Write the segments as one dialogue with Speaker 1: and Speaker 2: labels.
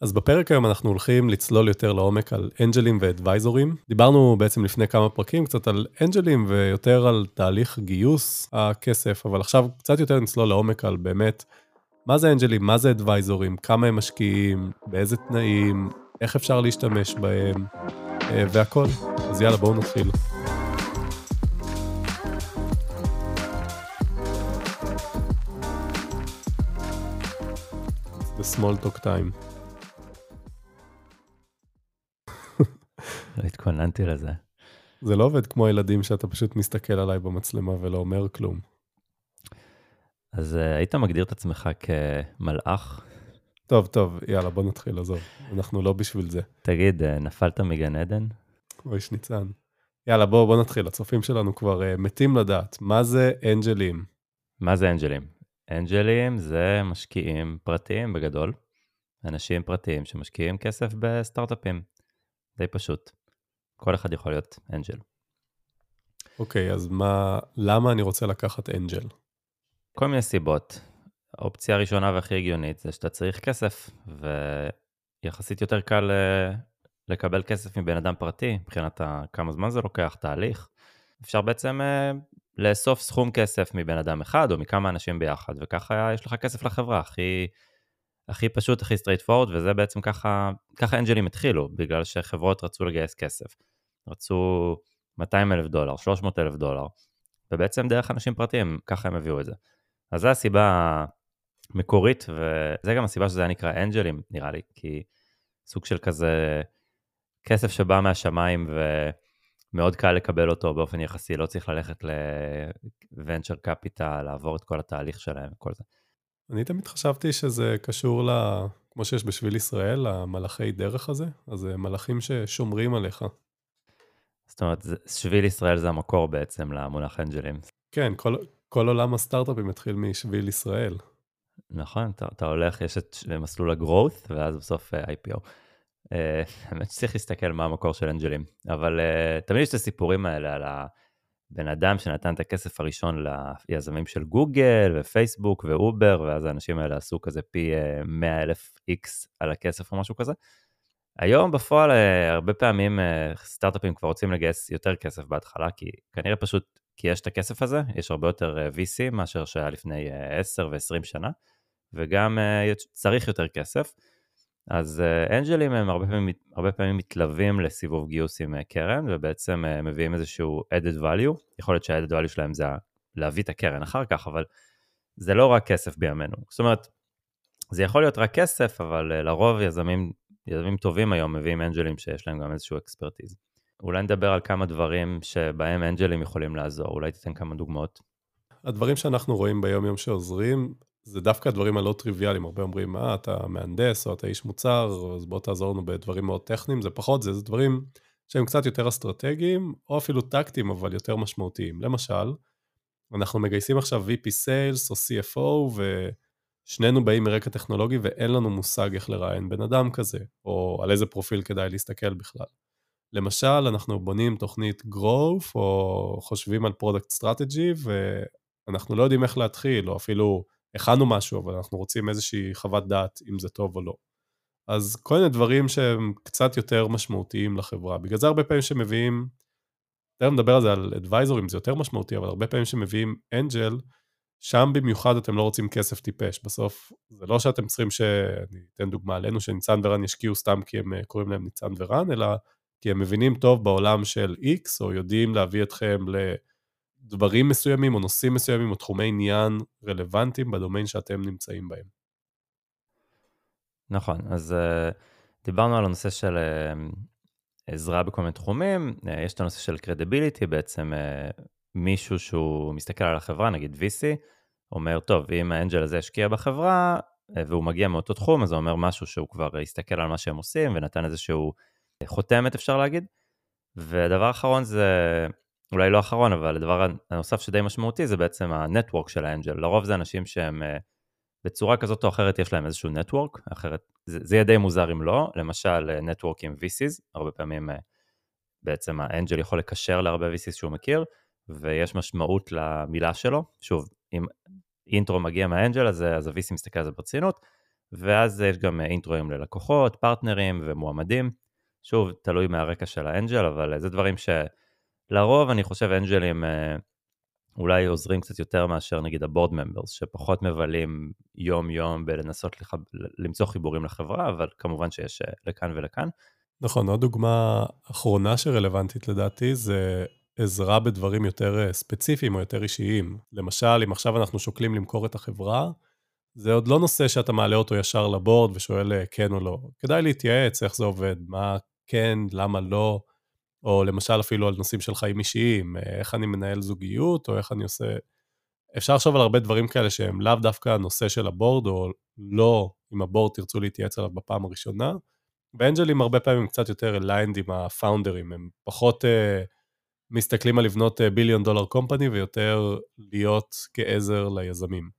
Speaker 1: אז בפרק היום אנחנו הולכים לצלול יותר לעומק על אנג'לים ואדוויזורים. דיברנו בעצם לפני כמה פרקים קצת על אנג'לים ויותר על תהליך גיוס הכסף, אבל עכשיו קצת יותר נצלול לעומק על באמת מה זה אנג'לים, מה זה אדוויזורים, כמה הם משקיעים, באיזה תנאים, איך אפשר להשתמש בהם אה, והכל. אז יאללה, בואו נתחיל. The small talk time.
Speaker 2: לא התכוננתי לזה.
Speaker 1: זה לא עובד כמו ילדים שאתה פשוט מסתכל עליי במצלמה ולא אומר כלום.
Speaker 2: אז uh, היית מגדיר את עצמך כמלאך?
Speaker 1: טוב, טוב, יאללה, בוא נתחיל, עזוב. אנחנו לא בשביל זה.
Speaker 2: תגיד, uh, נפלת מגן עדן?
Speaker 1: אוי, שניצן. יאללה, בוא, בוא נתחיל. הצופים שלנו כבר uh, מתים לדעת. מה זה אנג'לים?
Speaker 2: מה זה אנג'לים? אנג'לים זה משקיעים פרטיים בגדול. אנשים פרטיים שמשקיעים כסף בסטארט-אפים. די פשוט. כל אחד יכול להיות אנג'ל.
Speaker 1: אוקיי, okay, אז מה, למה אני רוצה לקחת אנג'ל?
Speaker 2: כל מיני סיבות. האופציה הראשונה והכי הגיונית זה שאתה צריך כסף, ויחסית יותר קל אה, לקבל כסף מבן אדם פרטי, מבחינת כמה זמן זה לוקח, תהליך. אפשר בעצם אה, לאסוף סכום כסף מבן אדם אחד או מכמה אנשים ביחד, וככה יש לך כסף לחברה, הכי... הכי פשוט, הכי straight forward, וזה בעצם ככה, ככה אנג'לים התחילו, בגלל שחברות רצו לגייס כסף. רצו 200 אלף דולר, 300 אלף דולר, ובעצם דרך אנשים פרטיים, ככה הם הביאו את זה. אז זו הסיבה המקורית, וזה גם הסיבה שזה היה נקרא אנג'לים, נראה לי, כי סוג של כזה כסף שבא מהשמיים ומאוד קל לקבל אותו באופן יחסי, לא צריך ללכת ל-venture capital, לעבור את כל התהליך שלהם וכל זה.
Speaker 1: אני תמיד חשבתי שזה קשור ל... כמו שיש בשביל ישראל, המלאכי דרך הזה, אז זה מלאכים ששומרים עליך.
Speaker 2: זאת אומרת, שביל ישראל זה המקור בעצם למונח אנג'לים.
Speaker 1: כן, כל, כל עולם הסטארט-אפים התחיל משביל ישראל.
Speaker 2: נכון, אתה, אתה הולך, יש את מסלול הגרואות, ואז בסוף uh, IPO. Uh, האמת שצריך להסתכל מה המקור של אנג'לים, אבל uh, תמיד יש את הסיפורים האלה על ה... בן אדם שנתן את הכסף הראשון ליזמים של גוגל ופייסבוק ואובר, ואז האנשים האלה עשו כזה פי 100 אה, אלף איקס על הכסף או משהו כזה. היום בפועל אה, הרבה פעמים אה, סטארט-אפים כבר רוצים לגייס יותר כסף בהתחלה, כי כנראה פשוט כי יש את הכסף הזה, יש הרבה יותר VC מאשר שהיה לפני 10 ו-20 שנה, וגם צריך יותר כסף. אז אנג'לים הם הרבה פעמים, הרבה פעמים מתלווים לסיבוב גיוס עם קרן, ובעצם מביאים איזשהו added value, יכול להיות שה-added value שלהם זה להביא את הקרן אחר כך, אבל זה לא רק כסף בימינו. זאת אומרת, זה יכול להיות רק כסף, אבל לרוב יזמים, יזמים טובים היום מביאים אנג'לים שיש להם גם איזשהו אקספרטיז. אולי נדבר על כמה דברים שבהם אנג'לים יכולים לעזור, אולי תיתן כמה דוגמאות.
Speaker 1: הדברים שאנחנו רואים ביום יום שעוזרים, זה דווקא הדברים הלא טריוויאליים, הרבה אומרים, אה, אתה מהנדס או אתה איש מוצר, אז בוא תעזור לנו בדברים מאוד טכניים, זה פחות זה, זה דברים שהם קצת יותר אסטרטגיים, או אפילו טקטיים, אבל יותר משמעותיים. למשל, אנחנו מגייסים עכשיו VP Sales או CFO, ושנינו באים מרקע טכנולוגי ואין לנו מושג איך לראיין בן אדם כזה, או על איזה פרופיל כדאי להסתכל בכלל. למשל, אנחנו בונים תוכנית growth, או חושבים על product strategy, ואנחנו לא יודעים איך להתחיל, או אפילו הכנו משהו, אבל אנחנו רוצים איזושהי חוות דעת אם זה טוב או לא. אז כל מיני דברים שהם קצת יותר משמעותיים לחברה. בגלל זה הרבה פעמים שמביאים, תכף נדבר על זה, על אדוויזורים, זה יותר משמעותי, אבל הרבה פעמים שמביאים אנג'ל, שם במיוחד אתם לא רוצים כסף טיפש. בסוף, זה לא שאתם צריכים ש... אני אתן דוגמה עלינו, שניצן ורן ישקיעו סתם כי הם אה, קוראים להם ניצן ורן, אלא כי הם מבינים טוב בעולם של X, או יודעים להביא אתכם ל... דברים מסוימים או נושאים מסוימים או תחומי עניין רלוונטיים בדומיין שאתם נמצאים בהם.
Speaker 2: נכון, אז uh, דיברנו על הנושא של uh, עזרה בכל מיני תחומים, uh, יש את הנושא של credibility, בעצם uh, מישהו שהוא מסתכל על החברה, נגיד VC, אומר, טוב, אם האנג'ל הזה השקיע בחברה, והוא מגיע מאותו תחום, אז זה אומר משהו שהוא כבר הסתכל על מה שהם עושים ונתן איזשהו חותמת, אפשר להגיד. ודבר אחרון זה אולי לא אחרון, אבל הדבר הנוסף שדי משמעותי זה בעצם הנטוורק של האנג'ל. לרוב זה אנשים שהם אה, בצורה כזאת או אחרת יש להם איזשהו נטוורק, אחרת זה, זה יהיה די מוזר אם לא, למשל נטוורק עם VCs, הרבה פעמים אה, בעצם האנג'ל יכול לקשר להרבה VCs שהוא מכיר, ויש משמעות למילה שלו. שוב, אם אינטרו מגיע מהאנג'ל, אז, אז ה-VC מסתכל על זה ברצינות, ואז יש גם אינטרואים ללקוחות, פרטנרים ומועמדים. שוב, תלוי מהרקע של האנג'ל, אבל זה דברים שלרוב אני חושב אנג'לים אולי עוזרים קצת יותר מאשר נגיד הבורד ממברס, שפחות מבלים יום-יום בלנסות לח... למצוא חיבורים לחברה, אבל כמובן שיש לכאן ולכאן.
Speaker 1: נכון, עוד דוגמה אחרונה שרלוונטית לדעתי זה עזרה בדברים יותר אה, ספציפיים או יותר אישיים. למשל, אם עכשיו אנחנו שוקלים למכור את החברה, זה עוד לא נושא שאתה מעלה אותו ישר לבורד ושואל אה, כן או לא. כדאי להתייעץ איך זה עובד, מה כן, למה לא, או למשל אפילו על נושאים של חיים אישיים, אה, איך אני מנהל זוגיות, או איך אני עושה... אפשר לחשוב על הרבה דברים כאלה שהם לאו דווקא הנושא של ה board, או לא עם ה board תרצו להתייעץ עליו בפעם הראשונה. באנג'לים הרבה פעמים קצת יותר aligned עם הפאונדרים, הם פחות אה, מסתכלים על לבנות billion dollar company ויותר להיות כעזר ליזמים.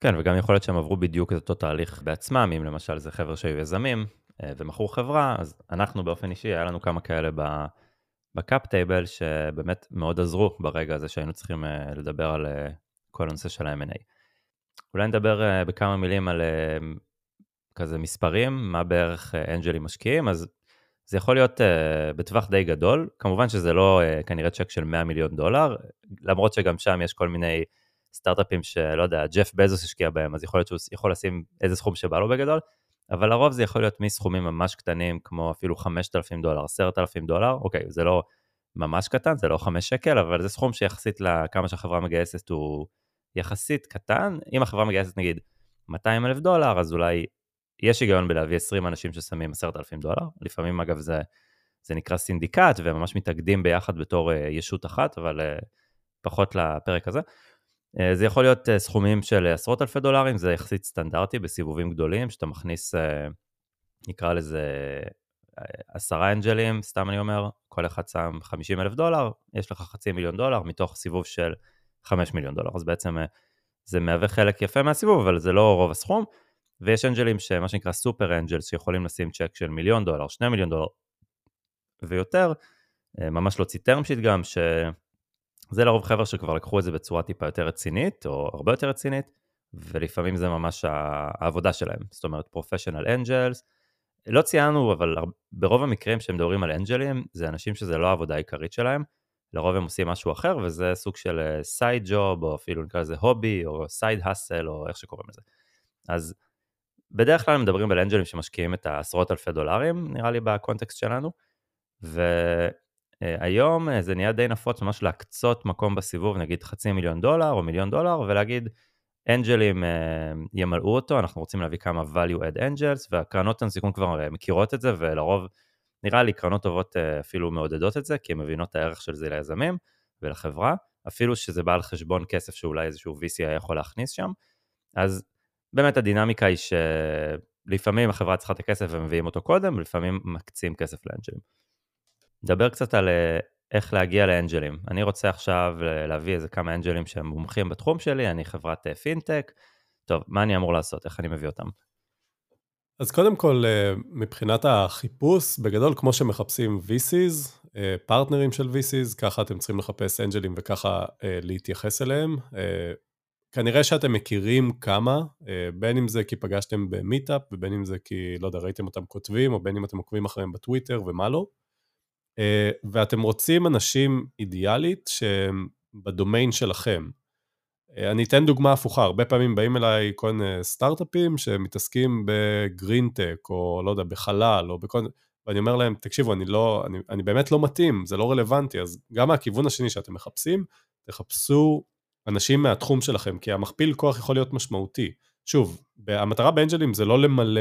Speaker 2: כן, וגם יכול להיות שהם עברו בדיוק את אותו תהליך בעצמם, אם למשל זה חבר'ה שהיו יזמים ומכרו חברה, אז אנחנו באופן אישי, היה לנו כמה כאלה בקאפ טייבל שבאמת מאוד עזרו ברגע הזה שהיינו צריכים uh, לדבר על uh, כל הנושא של ה-M&A. אולי נדבר בכמה מילים על כזה מספרים, מה בערך אנג'לים משקיעים, אז זה יכול להיות בטווח די גדול, כמובן שזה לא כנראה צ'ק של 100 מיליון דולר, למרות שגם שם יש כל מיני סטארט-אפים שלא יודע, ג'ף בזוס השקיע בהם, אז יכול להיות שהוא יכול לשים איזה סכום שבא לו בגדול, אבל לרוב זה יכול להיות מסכומים ממש קטנים, כמו אפילו 5,000 דולר, 10,000 דולר, אוקיי, זה לא ממש קטן, זה לא 5 שקל, אבל זה סכום שיחסית לכמה שהחברה מגייסת הוא יחסית קטן. אם החברה מגייסת נגיד 200 אלף דולר, אז אולי יש היגיון בלהביא 20 אנשים ששמים 10,000 דולר, לפעמים אגב זה, זה נקרא סינדיקט וממש מתאגדים ביחד בתור uh, ישות אחת, אבל uh, פחות לפרק הזה. Uh, זה יכול להיות uh, סכומים של עשרות אלפי דולרים, זה יחסית סטנדרטי בסיבובים גדולים, שאתה מכניס, uh, נקרא לזה עשרה אנג'לים, סתם אני אומר, כל אחד שם 50 אלף דולר, יש לך חצי מיליון דולר מתוך סיבוב של 5 מיליון דולר, אז בעצם זה מהווה חלק יפה מהסיבוב, אבל זה לא רוב הסכום. ויש אנג'לים שמה שנקרא סופר אנג'לס שיכולים לשים צ'ק של מיליון דולר, שני מיליון דולר ויותר, אה, ממש להוציא term sheet גם, שזה לרוב חבר'ה שכבר לקחו את זה בצורה טיפה יותר רצינית, או הרבה יותר רצינית, ולפעמים זה ממש העבודה שלהם, זאת אומרת professional angels, לא ציינו, אבל ברוב המקרים שמדברים על אנג'לים, זה אנשים שזה לא העבודה העיקרית שלהם, לרוב הם עושים משהו אחר, וזה סוג של side אה, job, או אפילו נקרא לזה hobby, או side hustle, או איך שקוראים לזה. אז בדרך כלל מדברים על אנג'לים שמשקיעים את העשרות אלפי דולרים, נראה לי ב context שלנו, והיום אה, זה נהיה די נפוץ ממש להקצות מקום בסיבוב, נגיד חצי מיליון דולר או מיליון דולר, ולהגיד, אנג'לים אה, ימלאו אותו, אנחנו רוצים להביא כמה value add angels, והקרנות הון סיכון כבר אה, מכירות את זה, ולרוב, נראה לי קרנות טובות אפילו מעודדות את זה, כי הן מבינות את הערך של זה ליזמים ולחברה, אפילו שזה בא על חשבון כסף שאולי איזשהו VC היה יכול להכניס שם, אז באמת הדינמיקה היא שלפעמים החברה צריכה את הכסף ומביאים אותו קודם, ולפעמים מקצים כסף לאנג'לים. נדבר קצת על אה, איך להגיע לאנג'לים. אני רוצה עכשיו להביא איזה כמה אנג'לים שהם מומחים בתחום שלי, אני חברת אה, פינטק. טוב, מה אני אמור לעשות? איך אני מביא אותם?
Speaker 1: אז קודם כל, אה, מבחינת החיפוש, בגדול, כמו שמחפשים VCs, פרטנרים של VCs, ככה אתם צריכים לחפש אנג'לים וככה להתייחס אליהם. כנראה שאתם מכירים כמה, אה, בין אם זה כי פגשתם במיטאפ, ובין אם זה כי, לא יודע, ראיתם אותם כותבים, או בין אם אתם עוקבים אחריהם בטוויטר ומה לא. אה, ואתם רוצים אנשים אידיאלית שהם בדומיין שלכם. אה, אני אתן דוגמה הפוכה, הרבה פעמים באים אליי כל מיני סטארט-אפים שמתעסקים בגרינטק, או לא יודע, בחלל, או בכל... ואני אומר להם, תקשיבו, אני לא, אני, אני באמת לא מתאים, זה לא רלוונטי, אז גם מהכיוון השני שאתם מחפשים, תחפשו אנשים מהתחום שלכם, כי המכפיל כוח יכול להיות משמעותי. שוב, המטרה באנג'לים זה לא למלא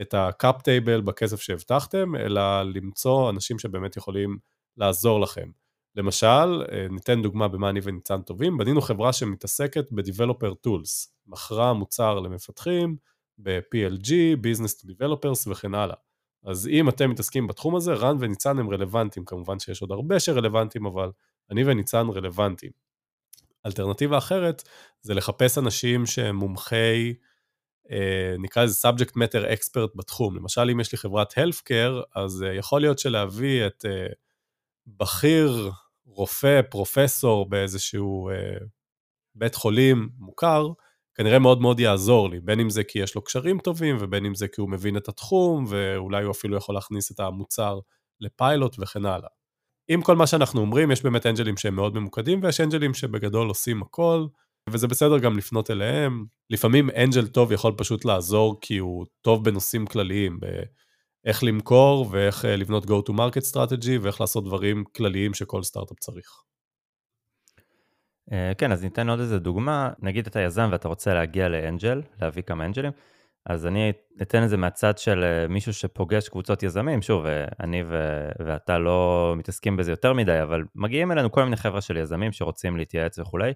Speaker 1: את ה cap table בכסף שהבטחתם, אלא למצוא אנשים שבאמת יכולים לעזור לכם. למשל, אה, ניתן דוגמה במה אני וניצן טובים, בנינו חברה שמתעסקת ב-Developer Tools, מכרה מוצר למפתחים, ב-PLG, Business to Developers וכן הלאה. אז אם אתם מתעסקים בתחום הזה, רן וניצן הם רלוונטיים, כמובן שיש עוד הרבה שרלוונטיים, אבל אני וניצן רלוונטיים. אלטרנטיבה אחרת זה לחפש אנשים שהם מומחי, נקרא לזה subject matter expert בתחום. למשל, אם יש לי חברת healthcare, אז אה, יכול להיות שלהביא את אה, בכיר, רופא, פרופסור באיזשהו בית חולים מוכר, כנראה מאוד מאוד יעזור לי, בין אם זה כי יש לו קשרים טובים, ובין אם זה כי הוא מבין את התחום, ואולי הוא אפילו יכול להכניס את המוצר לפיילוט וכן הלאה. עם כל מה שאנחנו אומרים, יש באמת אנג'לים שהם מאוד ממוקדים, ויש אנג'לים שבגדול עושים הכל, וזה בסדר גם לפנות אליהם. לפעמים אנג'ל טוב יכול פשוט לעזור כי הוא טוב בנושאים כלליים, באיך למכור ואיך אה, לבנות go to market strategy ואיך לעשות דברים כלליים שכל סטארט-אפ צריך.
Speaker 2: אה, כן, אז ניתן עוד איזה דוגמה, נגיד אתה יזם ואתה רוצה להגיע לאנג'ל, להביא כמה אנג'לים, אז אני אתן את זה מהצד של אה, מישהו שפוגש קבוצות יזמים, שוב, אני ו- ואתה לא מתעסקים בזה יותר מדי, אבל מגיעים אלינו כל מיני חבר'ה של יזמים שרוצים להתייעץ וכולי,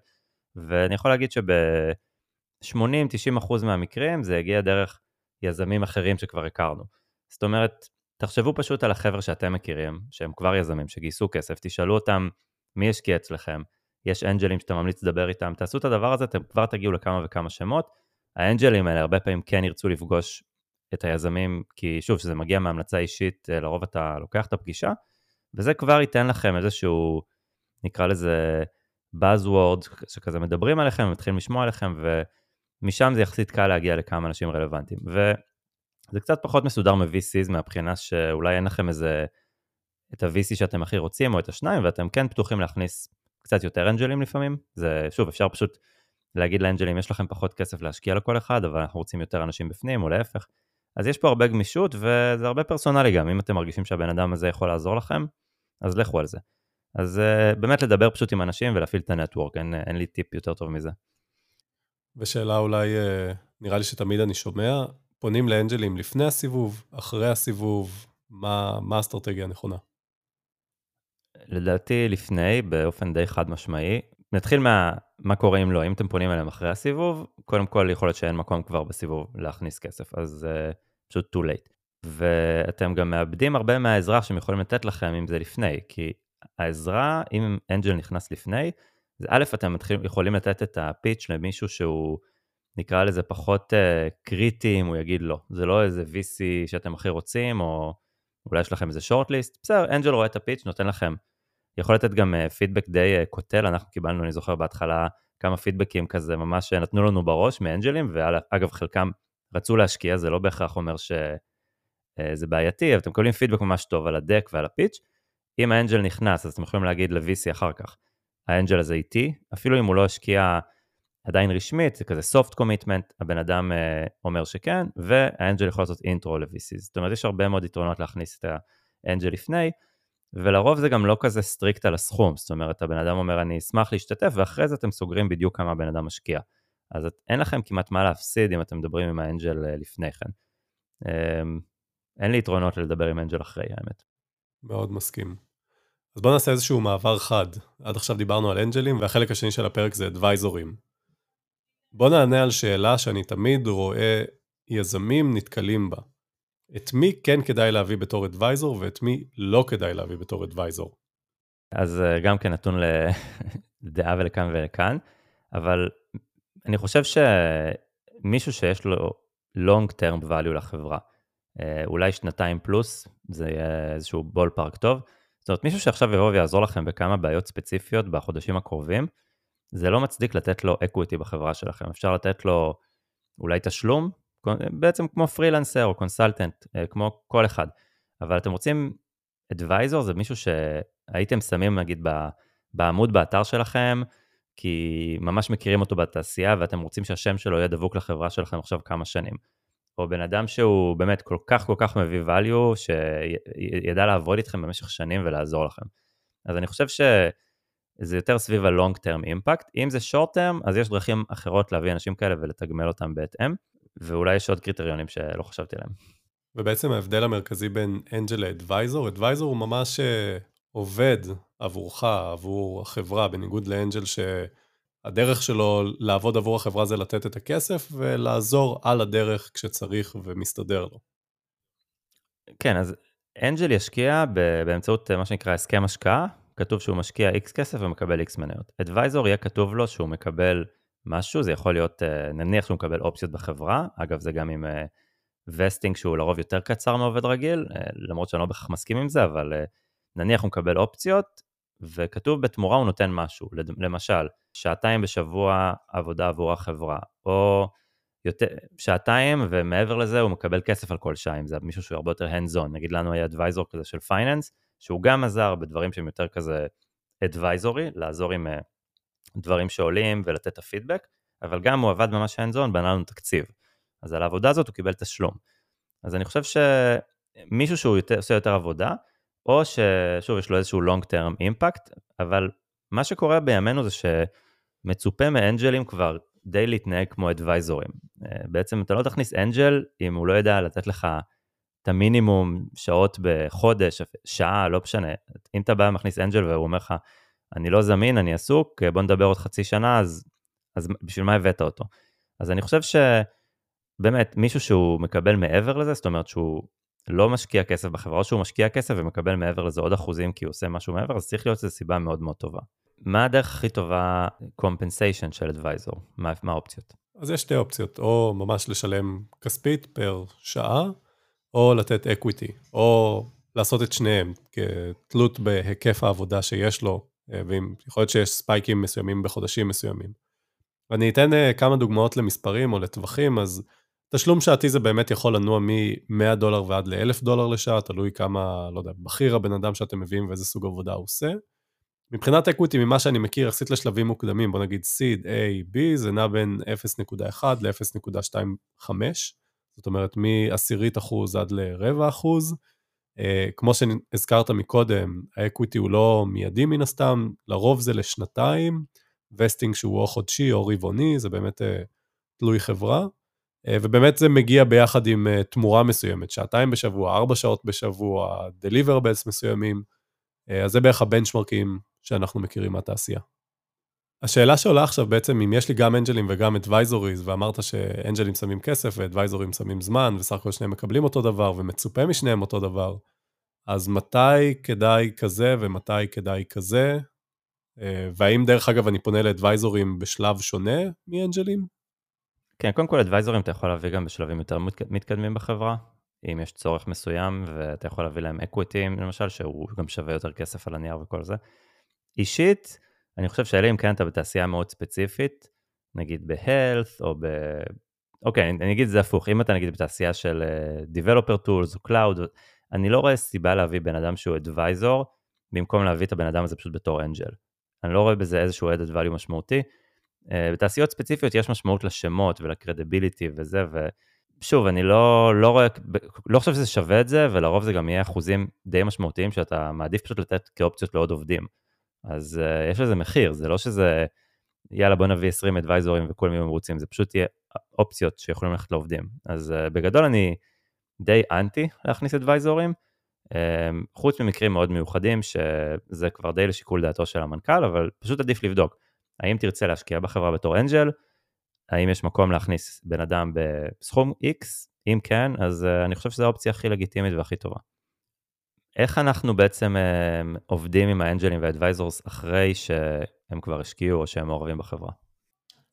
Speaker 2: ואני יכול להגיד שב-80-90% מהמקרים זה הגיע דרך יזמים אחרים שכבר הכרנו. זאת אומרת, תחשבו פשוט על החבר'ה שאתם מכירים, שהם כבר יזמים, שגייסו כסף, תשאלו אותם מי השקיע אצלכם, יש אנג'לים שאתה ממליץ לדבר איתם, תעשו את הדבר הזה, אתם כבר תגיעו לכמה וכמה שמות. האנג'לים האלה הרבה פעמים כן ירצו לפגוש את היזמים, כי שוב, כשזה מגיע מהמלצה אישית, אה, לרוב אתה לוקח את הפגישה, וזה כבר ייתן לכם איזשהו, נקרא לזה, Buzzword, שכזה מדברים עליכם, מתחילים לשמוע עליכם, ומשם זה יחסית קל להגיע לכמה אנשים רלוונטיים. וזה קצת פחות מסודר מ-VCs מהבחינה שאולי אין לכם איזה, את ה-VC שאתם הכי רוצים, או את השניים, ואתם כן פתוחים להכניס קצת יותר אנג'לים לפעמים. זה, שוב, אפשר פשוט להגיד לאנג'לים, יש לכם פחות כסף להשקיע לכל אחד, אבל אנחנו רוצים יותר אנשים בפנים, או להפך. אז יש פה הרבה גמישות, וזה הרבה פרסונלי גם, אם אתם מרגישים שהבן אדם הזה יכול לעזור לכם, אז לכו על זה. אז uh, באמת לדבר פשוט עם אנשים ולהפעיל את הנטוורק, אין, אין לי טיפ יותר טוב מזה.
Speaker 1: ושאלה אולי, uh, נראה לי שתמיד אני שומע, פונים לאנג'לים לפני הסיבוב, אחרי הסיבוב, מה, מה האסטרטגיה הנכונה?
Speaker 2: לדעתי לפני, באופן די חד משמעי. נתחיל מה מה קורה אם לא, אם אתם פונים אליהם אחרי הסיבוב, קודם כל יכול להיות שאין מקום כבר בסיבוב להכניס כסף, אז uh, פשוט too late. ואתם גם מאבדים הרבה מהעזרה שהם יכולים לתת לכם אם זה לפני, כי העזרה, אם אנג'ל נכנס לפני, אז א', אתם מתחיל, יכולים לתת את הפיץ' למישהו שהוא, נקרא לזה פחות uh, קריטי, אם הוא יגיד לא. זה לא איזה VC שאתם הכי רוצים, או אולי יש לכם איזה שורט-ליסט, בסדר, אנג'ל רואה את הפיץ', נותן לכם. יכול לתת גם פידבק uh, די uh, קוטל, אנחנו קיבלנו, אני זוכר בהתחלה, כמה פידבקים כזה ממש נתנו לנו בראש מאנג'לים, ואגב, חלקם רצו להשקיע, זה לא בהכרח אומר שזה אה, בעייתי, אבל אתם מקבלים פידבק ממש טוב על ה deck ועל ה pitch, אם ה angel נכנס, אז אתם יכולים להגיד ל-VC אחר כך, ה angel הזה איתי, אפילו אם הוא לא השקיע עדיין רשמית, זה כזה soft commitment, הבן אדם אה, אומר שכן, וה angel יכול לעשות intro ל-VC. זאת אומרת, יש הרבה מאוד יתרונות להכניס את ה angel לפני, ולרוב זה גם לא כזה strict על הסכום, זאת אומרת, הבן אדם אומר, אני אשמח להשתתף, ואחרי זה אתם סוגרים בדיוק כמה הבן אדם משקיע. אז את, אין לכם כמעט מה להפסיד אם אתם מדברים עם האנג'ל uh, לפני כן. Um, אין לי יתרונות לדבר עם אנג'ל אחרי, האמת.
Speaker 1: מאוד מסכים. אז בואו נעשה איזשהו מעבר חד. עד עכשיו דיברנו על אנג'לים, והחלק השני של הפרק זה אדוויזורים. בואו נענה על שאלה שאני תמיד רואה יזמים נתקלים בה. את מי כן כדאי להביא בתור אדוויזור, ואת מי לא כדאי להביא בתור אדוויזור?
Speaker 2: אז אה, גם כן נתון לדעה ולכאן ולכאן, אבל אני חושב שמישהו שיש לו long term value לחברה, אולי שנתיים פלוס, זה יהיה איזשהו ballpark טוב. זאת אומרת, מישהו שעכשיו יבוא ויעזור לכם בכמה בעיות ספציפיות בחודשים הקרובים, זה לא מצדיק לתת לו equity בחברה שלכם. אפשר לתת לו אולי תשלום, בעצם כמו פרילנסר או consultant, אה, כמו כל אחד. אבל אתם רוצים אדוויזור, זה מישהו שהייתם שמים נגיד בעמוד באתר שלכם, כי ממש מכירים אותו בתעשייה ואתם רוצים שהשם שלו יהיה דבוק לחברה שלכם עכשיו כמה שנים. או בן אדם שהוא באמת כל כך כל כך מביא value, שידע לעבוד איתכם במשך שנים ולעזור לכם. אז אני חושב שזה יותר סביב ה-long term impact. אם זה short term, אז יש דרכים אחרות להביא אנשים כאלה ולתגמל אותם בהתאם, ואולי יש עוד קריטריונים שלא חשבתי עליהם.
Speaker 1: ובעצם ההבדל המרכזי בין אנג'ל לאדוויזור, אדוויזור הוא ממש אה, עובד עבורך, עבור החברה, בניגוד לאנג'ל ש... הדרך שלו לעבוד עבור החברה זה לתת את הכסף ולעזור על הדרך כשצריך ומסתדר לו.
Speaker 2: כן, אז אנג'ל ישקיע באמצעות מה שנקרא הסכם השקעה, כתוב שהוא משקיע X כסף ומקבל X מניות. אדוויזור יהיה כתוב לו שהוא מקבל משהו, זה יכול להיות, אה, נניח שהוא מקבל אופציות בחברה, אגב זה גם עם vesting אה, שהוא לרוב יותר קצר מעובד רגיל, אה, למרות שאני לא בהכרח מסכים עם זה, אבל נניח הוא מקבל אופציות, וכתוב בתמורה הוא נותן משהו, למשל, שעתיים בשבוע עבודה עבור החברה, או יותר, שעתיים ומעבר לזה הוא מקבל כסף על כל שעה, אם זה מישהו שהוא הרבה יותר hands on, נגיד לנו היה advisor כזה של finance, שהוא גם עזר בדברים שהם יותר כזה advisory, לעזור עם אה, דברים שעולים ולתת את הפידבק, אבל גם הוא עבד ממש hands on, בנה לנו תקציב. אז על העבודה הזאת הוא קיבל תשלום. אז אני חושב שמישהו שהוא יותר, עושה יותר עבודה, או ששוב יש לו איזשהו long term impact, אבל מה שקורה בימינו זה שמצופה מאנג'לים כבר די להתנהג כמו אדוויזורים. אה, בעצם אתה לא תכניס אנג'ל אם הוא לא יודע לתת לך את המינימום שעות בחודש, שעה, לא משנה. אם אתה בא ומכניס אנג'ל והוא אומר לך, אני לא זמין, אני עסוק, בוא נדבר עוד חצי שנה, אז, אז בשביל מה הבאת אותו? אז אני חושב שבאמת, מישהו שהוא מקבל מעבר לזה, זאת אומרת שהוא לא משקיע כסף בחברה, או שהוא משקיע כסף ומקבל מעבר לזה עוד אחוזים כי הוא עושה משהו מעבר, אז צריך להיות איזו סיבה מאוד מאוד טובה. מה הדרך הכי טובה compensation של advisor? מה, מה האופציות?
Speaker 1: אז יש שתי אופציות, או ממש לשלם כספית פר שעה, או לתת equity, או לעשות את שניהם, כתלות בהיקף העבודה שיש לו, אה, ואם יכול להיות שיש ספייקים מסוימים בחודשים מסוימים. ואני אתן אה, כמה דוגמאות למספרים או לטווחים, אז תשלום שעתי זה באמת יכול לנוע מ-100 דולר ועד ל-1,000 דולר לשעה, תלוי כמה, לא יודע, בכיר הבן אדם שאתם מביאים ואיזה סוג עבודה הוא עושה. מבחינת equity, ממה שאני מכיר, יחסית לשלבים מוקדמים, בוא נגיד seed A, B, זה נע בין 0.1 ל-0.25, זאת אומרת מעשירית אחוז עד לרבע אחוז. אה, כמו שהזכרת מקודם, ה equity הוא לא מיידי מן הסתם, לרוב זה לשנתיים, vesting שהוא או חודשי או רבעוני, זה באמת אה, תלוי חברה. אה, ובאמת זה מגיע ביחד עם אה, תמורה מסוימת, שעתיים בשבוע, ארבע שעות בשבוע, deliverables מסוימים. אה, אז זה בערך הבנצ'מרקים שאנחנו מכירים מהתעשייה. השאלה שעולה עכשיו בעצם, אם יש לי גם אנג'לים וגם advisors, ואמרת שאנג'לים שמים כסף ואדוויזורים שמים זמן, וסך הכל שניהם מקבלים אותו דבר, ומצופה משניהם אותו דבר, אז מתי כדאי כזה ומתי כדאי כזה? אה, והאם דרך אגב אני פונה לאדוויזורים בשלב שונה מאנג'לים?
Speaker 2: כן, קודם כל אדוויזורים אתה יכול להביא גם בשלבים יותר מתקדמים בחברה. אם יש צורך מסוים ואתה יכול להביא להם אקוויטים למשל, שהוא גם שווה יותר כסף על הנייר וכל זה. אישית, אני חושב שאלה אם כן אתה בתעשייה מאוד ספציפית, נגיד ב-health או ב... אוקיי, אני, אגיד את זה הפוך, אם אתה נגיד בתעשייה של uh, Developer Tools או Cloud, אני לא רואה סיבה להביא בן אדם שהוא Advisor, במקום להביא את הבן אדם הזה פשוט בתור אנג'ל. אני לא רואה בזה איזשהו added value משמעותי. Uh, בתעשיות ספציפיות יש משמעות לשמות ולקרדיביליטי וזה, ושוב, אני לא, לא רואה, לא חושב שזה שווה את זה, ולרוב זה גם יהיה אחוזים די משמעותיים שאתה מעדיף פשוט לתת כאופציות לעוד עובדים. אז uh, יש לזה מחיר, זה לא שזה, יאללה בוא נביא 20 אדוויזורים וכולם יהיו מרוצים, זה פשוט יהיה אופציות שיכולים ללכת לעובדים. אז uh, בגדול אני די אנטי להכניס אדוויזורים, um, חוץ ממקרים מאוד מיוחדים, שזה כבר די לשיקול דעתו של המנכ"ל, אבל פשוט עדיף לבדוק. האם תרצה להשקיע בחברה בתור אנג'ל? האם יש מקום להכניס בן אדם בסכום X? אם כן, אז uh, אני חושב שזו האופציה הכי לגיטימית והכי טובה. איך אנחנו בעצם uh, עובדים עם האנג'לים והאדוויזורס אחרי שהם כבר השקיעו או שהם מעורבים בחברה?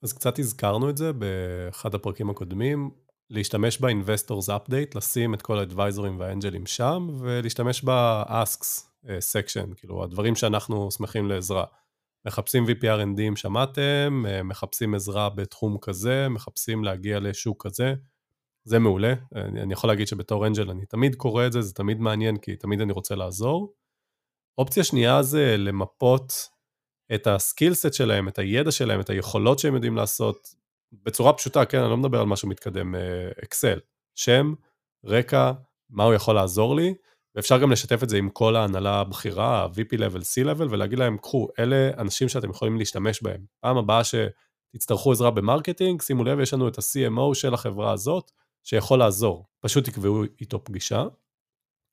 Speaker 1: אז קצת הזכרנו את זה באחד הפרקים הקודמים, להשתמש ב-Investors Update, לשים את כל האדוויזורים והאנג'לים שם, ולהשתמש ב-Asks uh, section, כאילו הדברים שאנחנו שמחים לעזרה. מחפשים VPRND אם שמעתם, uh, מחפשים עזרה בתחום כזה, מחפשים להגיע לשוק כזה. זה מעולה, אני, אני יכול להגיד שבתור אנג'ל אני תמיד קורא את זה, זה תמיד מעניין כי תמיד אני רוצה לעזור. אופציה שנייה זה למפות את ה skillset שלהם, את הידע שלהם, את היכולות שהם יודעים לעשות בצורה פשוטה, כן, אני לא מדבר על משהו מתקדם, אקסל, אה, שם, רקע, מה הוא יכול לעזור לי, ואפשר גם לשתף את זה עם כל ההנהלה הבכירה, ה-VP level, C level, ולהגיד להם, קחו, אלה אנשים שאתם יכולים להשתמש בהם. פעם הבאה שתצטרכו עזרה ב marketing, שימו לב, יש לנו את ה-CMO של החברה הזאת, שיכול לעזור. פשוט תקבעו איתו פגישה.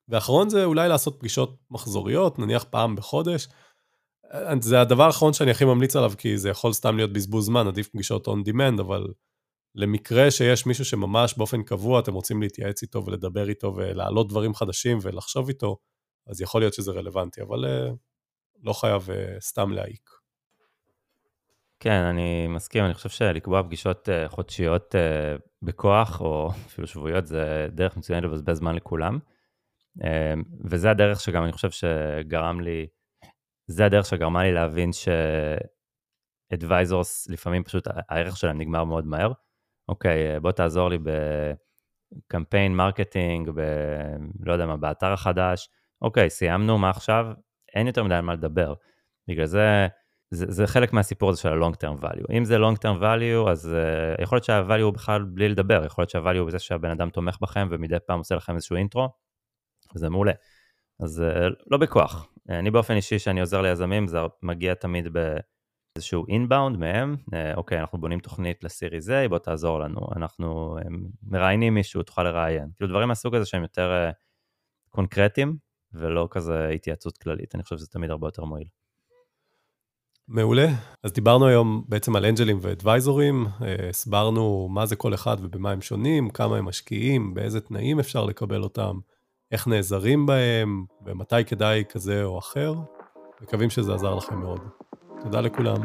Speaker 1: ואחרון זה אולי לעשות פגישות מחזוריות, נניח פעם בחודש. זה הדבר האחרון שאני הכי ממליץ עליו, כי זה יכול סתם להיות בזבוז זמן, עדיף פגישות on demand, אבל למקרה שיש מישהו שממש באופן קבוע אתם רוצים להתייעץ איתו ולדבר איתו ולהעלות דברים חדשים ולחשוב איתו, אז יכול להיות שזה רלוונטי, אבל uh, לא חייב uh, סתם להעיק.
Speaker 2: כן, אני מסכים, אני חושב שלקבוע פגישות uh, חודשיות בכוח, או אפילו שבועיות, זה דרך מצוינת לבזבז זמן לכולם. וזה הדרך שגם אני חושב שגרם לי זה הדרך שגרמה לי להבין ש-advisors, לפעמים פשוט הערך שלהם נגמר מאוד מהר. אוקיי, בוא תעזור לי בקמפיין marketing, ב... לא יודע מה, באתר החדש. אוקיי, סיימנו, מה עכשיו? אין יותר מדי על מה לדבר. בגלל זה, זה, זה חלק מהסיפור הזה של ה-long term value. אם זה long term value, אז אה, יכול להיות שה-value הוא בכלל בלי לדבר, יכול להיות שה-value הוא בזה שהבן אדם תומך בכם ומדי פעם עושה לכם איזשהו intro, וזה מעולה. אז uh, לא בכוח. אני באופן אישי, שאני עוזר ליזמים, זה מגיע תמיד באיזשהו אינבאונד מהם, uh, אוקיי, אנחנו בונים תוכנית לסיריס A, בוא תעזור לנו, אנחנו מראיינים מישהו, תוכל לראיין. כאילו דברים מהסוג הזה שהם יותר uh, קונקרטיים, ולא כזה התייעצות כללית, אני חושב שזה תמיד הרבה יותר מועיל.
Speaker 1: מעולה. אז דיברנו היום בעצם על אנג'לים ואדוויזורים, הסברנו מה זה כל אחד ובמה הם שונים, כמה הם משקיעים, באיזה תנאים אפשר לקבל אותם, איך נעזרים בהם, ומתי כדאי כזה או אחר. מקווים שזה עזר לכם מאוד. תודה לכולם.